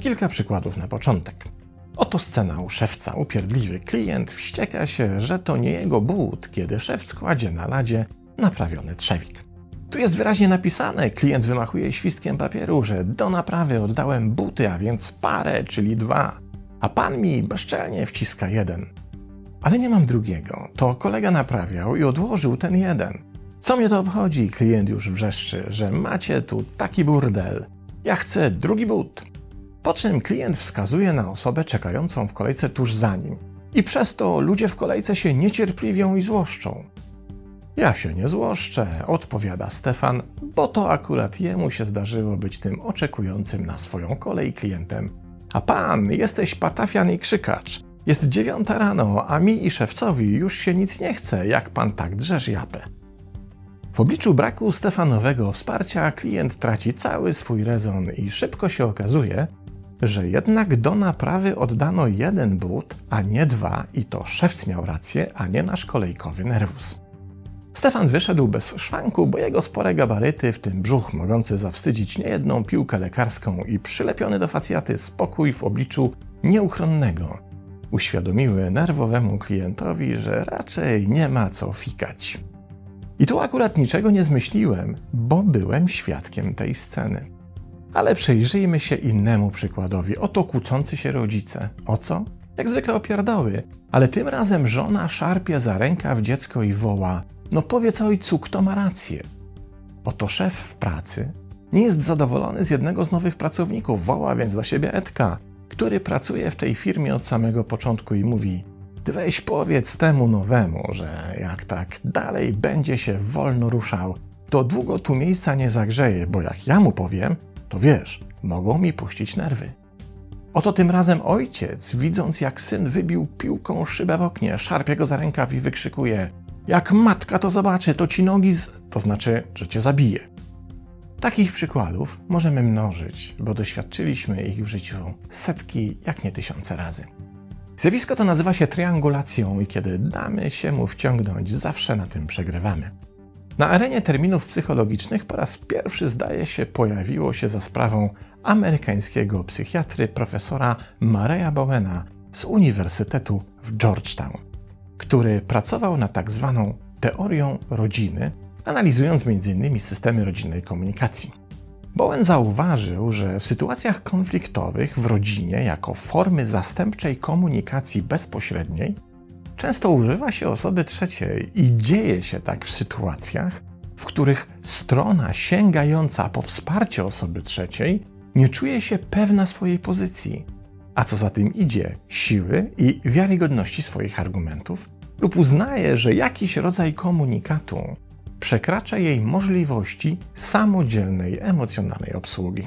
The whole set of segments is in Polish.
Kilka przykładów na początek. Oto scena u szewca. Upierdliwy klient wścieka się, że to nie jego but, kiedy szewc kładzie na ladzie naprawiony trzewik. Tu jest wyraźnie napisane, klient wymachuje świstkiem papieru, że do naprawy oddałem buty, a więc parę, czyli dwa, a pan mi bezczelnie wciska jeden. Ale nie mam drugiego. To kolega naprawiał i odłożył ten jeden. Co mnie to obchodzi? Klient już wrzeszczy, że macie tu taki burdel. Ja chcę drugi but. Po czym klient wskazuje na osobę czekającą w kolejce tuż za nim. I przez to ludzie w kolejce się niecierpliwią i złoszczą. Ja się nie złoszczę, odpowiada Stefan, bo to akurat jemu się zdarzyło być tym oczekującym na swoją kolej klientem. A pan, jesteś patafian i krzykacz. Jest dziewiąta rano, a mi i szewcowi już się nic nie chce, jak pan tak drzesz japę. W obliczu braku Stefanowego wsparcia klient traci cały swój rezon i szybko się okazuje, że jednak do naprawy oddano jeden but, a nie dwa i to szewc miał rację, a nie nasz kolejkowy nerwus. Stefan wyszedł bez szwanku, bo jego spore gabaryty, w tym brzuch mogący zawstydzić niejedną piłkę lekarską i przylepiony do facjaty spokój w obliczu nieuchronnego, uświadomiły nerwowemu klientowi, że raczej nie ma co fikać. I tu akurat niczego nie zmyśliłem, bo byłem świadkiem tej sceny. Ale przyjrzyjmy się innemu przykładowi. Oto kłócący się rodzice. O co? Jak zwykle opierdoły, ale tym razem żona szarpie za rękaw dziecko i woła: No powiedz ojcu, kto ma rację. Oto szef w pracy nie jest zadowolony z jednego z nowych pracowników, woła więc do siebie Edka, który pracuje w tej firmie od samego początku i mówi: weź powiedz temu nowemu, że jak tak dalej będzie się wolno ruszał, to długo tu miejsca nie zagrzeje, bo jak ja mu powiem, to wiesz, mogą mi puścić nerwy. Oto tym razem ojciec, widząc jak syn wybił piłką szybę w oknie, szarpie go za rękaw i wykrzykuje: Jak matka to zobaczy, to ci nogi z. to znaczy, że cię zabije. Takich przykładów możemy mnożyć, bo doświadczyliśmy ich w życiu setki, jak nie tysiące razy. Zjawisko to nazywa się triangulacją i kiedy damy się mu wciągnąć, zawsze na tym przegrywamy. Na arenie terminów psychologicznych po raz pierwszy, zdaje się, pojawiło się za sprawą amerykańskiego psychiatry profesora Mareya Bowena z Uniwersytetu w Georgetown, który pracował nad tak zwaną teorią rodziny, analizując m.in. systemy rodzinnej komunikacji. Bowen zauważył, że w sytuacjach konfliktowych w rodzinie jako formy zastępczej komunikacji bezpośredniej Często używa się osoby trzeciej i dzieje się tak w sytuacjach, w których strona sięgająca po wsparcie osoby trzeciej nie czuje się pewna swojej pozycji, a co za tym idzie, siły i wiarygodności swoich argumentów, lub uznaje, że jakiś rodzaj komunikatu przekracza jej możliwości samodzielnej emocjonalnej obsługi.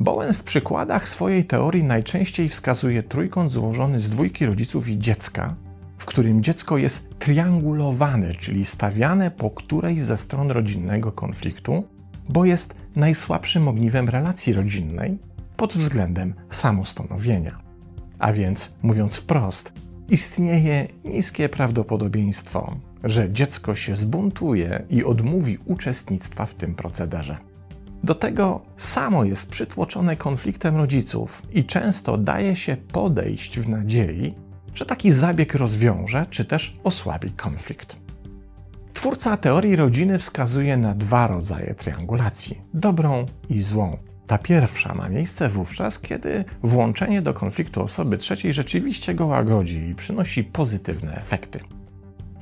Bowen w przykładach swojej teorii najczęściej wskazuje trójkąt złożony z dwójki rodziców i dziecka, w którym dziecko jest triangulowane, czyli stawiane po którejś ze stron rodzinnego konfliktu, bo jest najsłabszym ogniwem relacji rodzinnej pod względem samostanowienia. A więc, mówiąc wprost, istnieje niskie prawdopodobieństwo, że dziecko się zbuntuje i odmówi uczestnictwa w tym procederze. Do tego samo jest przytłoczone konfliktem rodziców i często daje się podejść w nadziei, że taki zabieg rozwiąże czy też osłabi konflikt. Twórca teorii rodziny wskazuje na dwa rodzaje triangulacji dobrą i złą. Ta pierwsza ma miejsce wówczas, kiedy włączenie do konfliktu osoby trzeciej rzeczywiście go łagodzi i przynosi pozytywne efekty.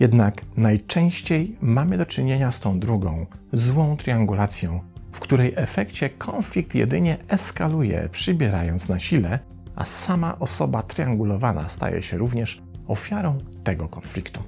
Jednak najczęściej mamy do czynienia z tą drugą, złą triangulacją, w której efekcie konflikt jedynie eskaluje, przybierając na sile a sama osoba triangulowana staje się również ofiarą tego konfliktu.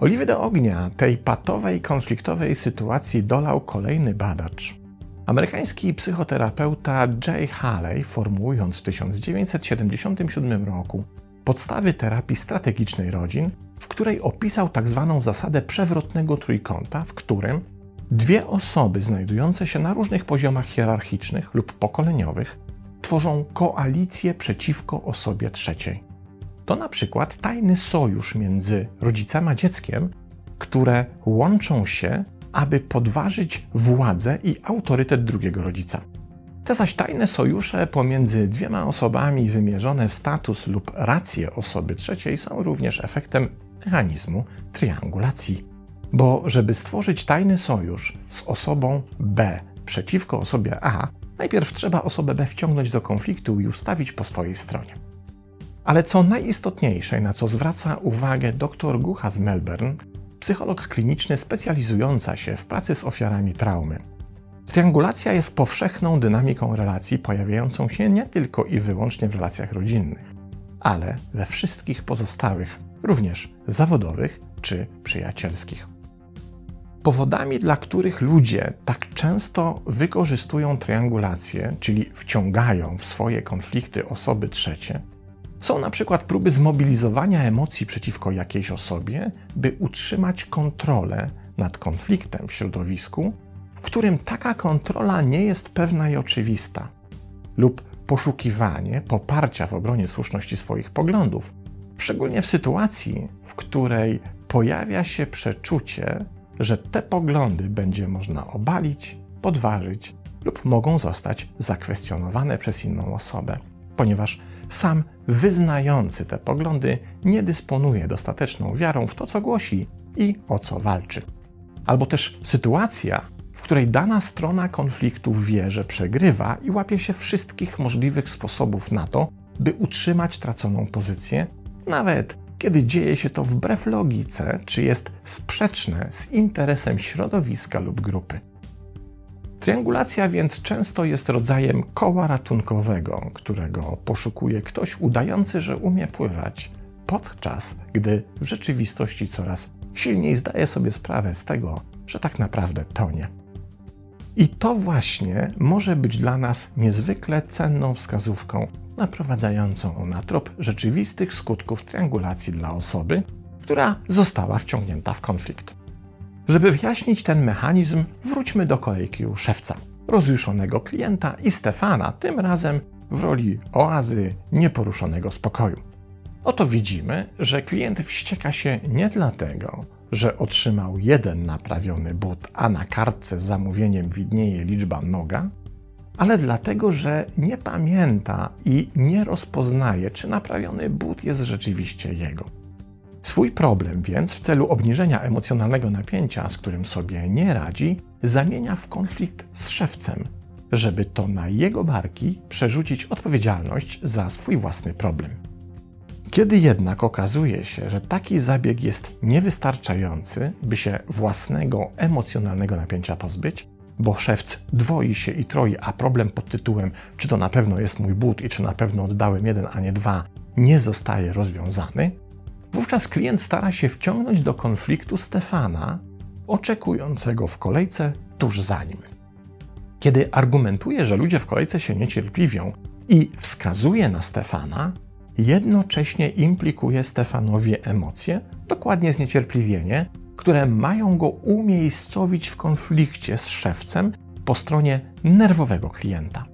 Oliwy do ognia tej patowej, konfliktowej sytuacji dolał kolejny badacz. Amerykański psychoterapeuta Jay Haley, formułując w 1977 roku podstawy terapii strategicznej rodzin, w której opisał tzw. Tak zasadę przewrotnego trójkąta, w którym dwie osoby znajdujące się na różnych poziomach hierarchicznych lub pokoleniowych tworzą koalicję przeciwko osobie trzeciej. to na przykład tajny sojusz między rodzicem a dzieckiem, które łączą się, aby podważyć władzę i autorytet drugiego rodzica. Te zaś tajne sojusze pomiędzy dwiema osobami wymierzone w status lub rację osoby trzeciej są również efektem mechanizmu triangulacji. Bo żeby stworzyć tajny sojusz z osobą B przeciwko osobie A, najpierw trzeba osobę B wciągnąć do konfliktu i ustawić po swojej stronie. Ale co najistotniejsze, na co zwraca uwagę dr Gucha z Melbourne, psycholog kliniczny specjalizująca się w pracy z ofiarami traumy, Triangulacja jest powszechną dynamiką relacji pojawiającą się nie tylko i wyłącznie w relacjach rodzinnych, ale we wszystkich pozostałych, również zawodowych czy przyjacielskich. Powodami, dla których ludzie tak często wykorzystują triangulację, czyli wciągają w swoje konflikty osoby trzecie, są na przykład próby zmobilizowania emocji przeciwko jakiejś osobie, by utrzymać kontrolę nad konfliktem w środowisku którym taka kontrola nie jest pewna i oczywista, lub poszukiwanie poparcia w obronie słuszności swoich poglądów, szczególnie w sytuacji, w której pojawia się przeczucie, że te poglądy będzie można obalić, podważyć lub mogą zostać zakwestionowane przez inną osobę, ponieważ sam wyznający te poglądy nie dysponuje dostateczną wiarą w to, co głosi i o co walczy. Albo też sytuacja, w której dana strona konfliktu wie, że przegrywa i łapie się wszystkich możliwych sposobów na to, by utrzymać traconą pozycję, nawet kiedy dzieje się to wbrew logice, czy jest sprzeczne z interesem środowiska lub grupy. Triangulacja więc często jest rodzajem koła ratunkowego, którego poszukuje ktoś udający, że umie pływać, podczas gdy w rzeczywistości coraz silniej zdaje sobie sprawę z tego, że tak naprawdę tonie. I to właśnie może być dla nas niezwykle cenną wskazówką naprowadzającą na trop rzeczywistych skutków triangulacji dla osoby, która została wciągnięta w konflikt. Żeby wyjaśnić ten mechanizm, wróćmy do kolejki u szewca, rozjuszonego klienta i Stefana, tym razem w roli oazy nieporuszonego spokoju. Oto widzimy, że klient wścieka się nie dlatego, że otrzymał jeden naprawiony but, a na kartce z zamówieniem widnieje liczba noga, ale dlatego, że nie pamięta i nie rozpoznaje, czy naprawiony but jest rzeczywiście jego. Swój problem więc w celu obniżenia emocjonalnego napięcia, z którym sobie nie radzi, zamienia w konflikt z szewcem, żeby to na jego barki przerzucić odpowiedzialność za swój własny problem. Kiedy jednak okazuje się, że taki zabieg jest niewystarczający, by się własnego emocjonalnego napięcia pozbyć, bo szewc dwoi się i troi, a problem pod tytułem czy to na pewno jest mój but i czy na pewno oddałem jeden, a nie dwa, nie zostaje rozwiązany, wówczas klient stara się wciągnąć do konfliktu Stefana, oczekującego w kolejce tuż za nim. Kiedy argumentuje, że ludzie w kolejce się niecierpliwią i wskazuje na Stefana, jednocześnie implikuje Stefanowi emocje, dokładnie zniecierpliwienie, które mają go umiejscowić w konflikcie z szewcem po stronie nerwowego klienta.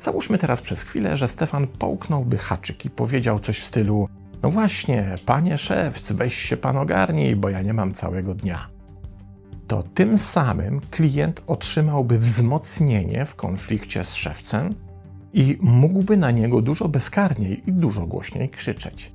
Załóżmy teraz przez chwilę, że Stefan połknąłby haczyk i powiedział coś w stylu: No właśnie, panie szewc, weź się pan ogarnij, bo ja nie mam całego dnia. To tym samym klient otrzymałby wzmocnienie w konflikcie z szewcem, i mógłby na niego dużo bezkarniej i dużo głośniej krzyczeć.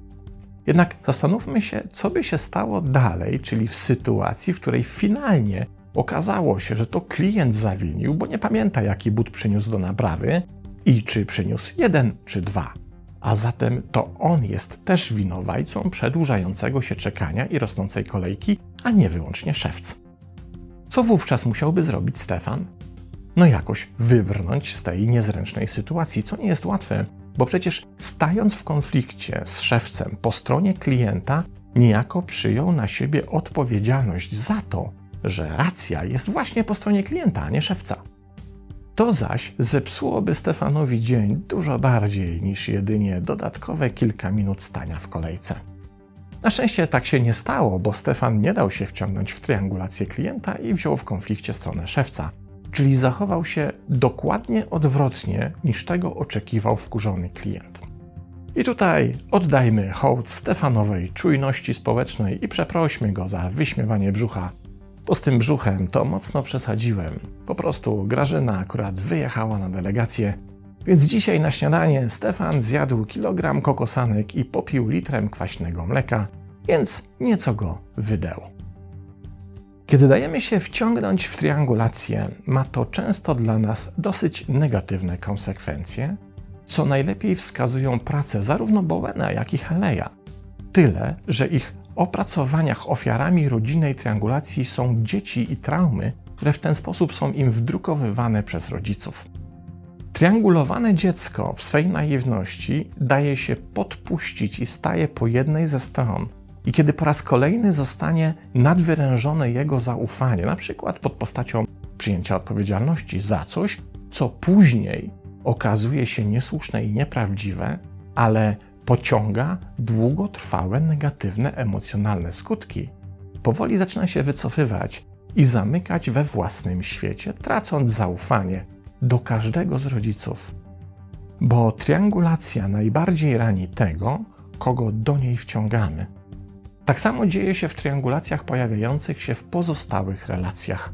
Jednak zastanówmy się, co by się stało dalej, czyli w sytuacji, w której finalnie okazało się, że to klient zawinił, bo nie pamięta, jaki but przyniósł do naprawy i czy przyniósł jeden czy dwa. A zatem to on jest też winowajcą przedłużającego się czekania i rosnącej kolejki, a nie wyłącznie szewc. Co wówczas musiałby zrobić Stefan? no jakoś wybrnąć z tej niezręcznej sytuacji, co nie jest łatwe, bo przecież stając w konflikcie z szewcem po stronie klienta, niejako przyjął na siebie odpowiedzialność za to, że racja jest właśnie po stronie klienta, a nie szewca. To zaś zepsułoby Stefanowi dzień dużo bardziej niż jedynie dodatkowe kilka minut stania w kolejce. Na szczęście tak się nie stało, bo Stefan nie dał się wciągnąć w triangulację klienta i wziął w konflikcie stronę szewca czyli zachował się dokładnie odwrotnie niż tego oczekiwał wkurzony klient. I tutaj oddajmy hołd Stefanowej czujności społecznej i przeprośmy go za wyśmiewanie brzucha. Bo z tym brzuchem to mocno przesadziłem. Po prostu Grażyna akurat wyjechała na delegację, więc dzisiaj na śniadanie Stefan zjadł kilogram kokosanek i popił litrem kwaśnego mleka, więc nieco go wydęło. Kiedy dajemy się wciągnąć w triangulację, ma to często dla nas dosyć negatywne konsekwencje, co najlepiej wskazują prace zarówno Bowena, jak i Haleja. Tyle, że ich opracowaniach ofiarami rodzinnej triangulacji są dzieci i traumy, które w ten sposób są im wdrukowywane przez rodziców. Triangulowane dziecko w swej naiwności daje się podpuścić i staje po jednej ze stron. I kiedy po raz kolejny zostanie nadwyrężone jego zaufanie, na przykład pod postacią przyjęcia odpowiedzialności za coś, co później okazuje się niesłuszne i nieprawdziwe, ale pociąga długotrwałe negatywne emocjonalne skutki, powoli zaczyna się wycofywać i zamykać we własnym świecie, tracąc zaufanie do każdego z rodziców. Bo triangulacja najbardziej rani tego, kogo do niej wciągamy. Tak samo dzieje się w triangulacjach pojawiających się w pozostałych relacjach.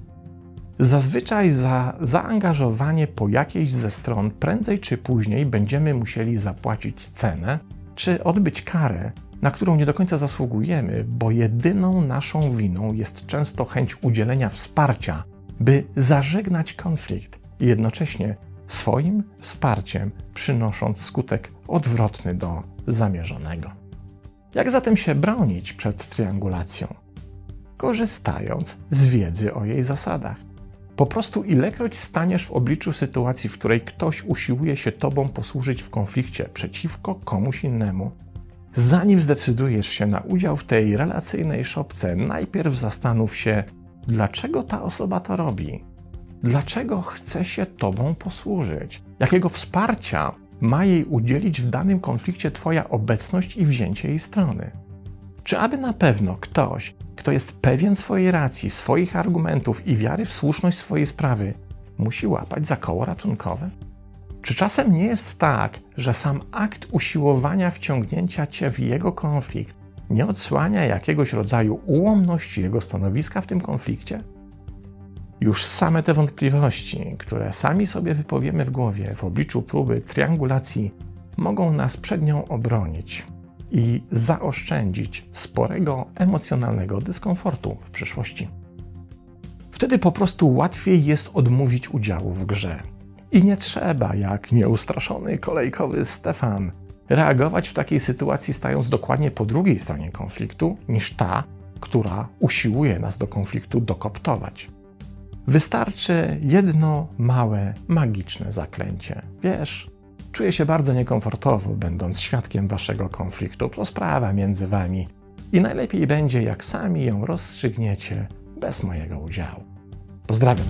Zazwyczaj za zaangażowanie po jakiejś ze stron prędzej czy później będziemy musieli zapłacić cenę czy odbyć karę, na którą nie do końca zasługujemy, bo jedyną naszą winą jest często chęć udzielenia wsparcia, by zażegnać konflikt jednocześnie swoim wsparciem przynosząc skutek odwrotny do zamierzonego. Jak zatem się bronić przed triangulacją? Korzystając z wiedzy o jej zasadach. Po prostu ilekroć staniesz w obliczu sytuacji, w której ktoś usiłuje się tobą posłużyć w konflikcie przeciwko komuś innemu, zanim zdecydujesz się na udział w tej relacyjnej szopce, najpierw zastanów się, dlaczego ta osoba to robi. Dlaczego chce się tobą posłużyć? Jakiego wsparcia ma jej udzielić w danym konflikcie Twoja obecność i wzięcie jej strony? Czy aby na pewno ktoś, kto jest pewien swojej racji, swoich argumentów i wiary w słuszność swojej sprawy, musi łapać za koło ratunkowe? Czy czasem nie jest tak, że sam akt usiłowania wciągnięcia cię w jego konflikt nie odsłania jakiegoś rodzaju ułomności jego stanowiska w tym konflikcie? Już same te wątpliwości, które sami sobie wypowiemy w głowie w obliczu próby triangulacji, mogą nas przed nią obronić i zaoszczędzić sporego emocjonalnego dyskomfortu w przyszłości. Wtedy po prostu łatwiej jest odmówić udziału w grze. I nie trzeba, jak nieustraszony kolejkowy Stefan, reagować w takiej sytuacji, stając dokładnie po drugiej stronie konfliktu, niż ta, która usiłuje nas do konfliktu dokoptować. Wystarczy jedno małe, magiczne zaklęcie. Wiesz, czuję się bardzo niekomfortowo, będąc świadkiem waszego konfliktu. To sprawa między wami. I najlepiej będzie, jak sami ją rozstrzygniecie bez mojego udziału. Pozdrawiam.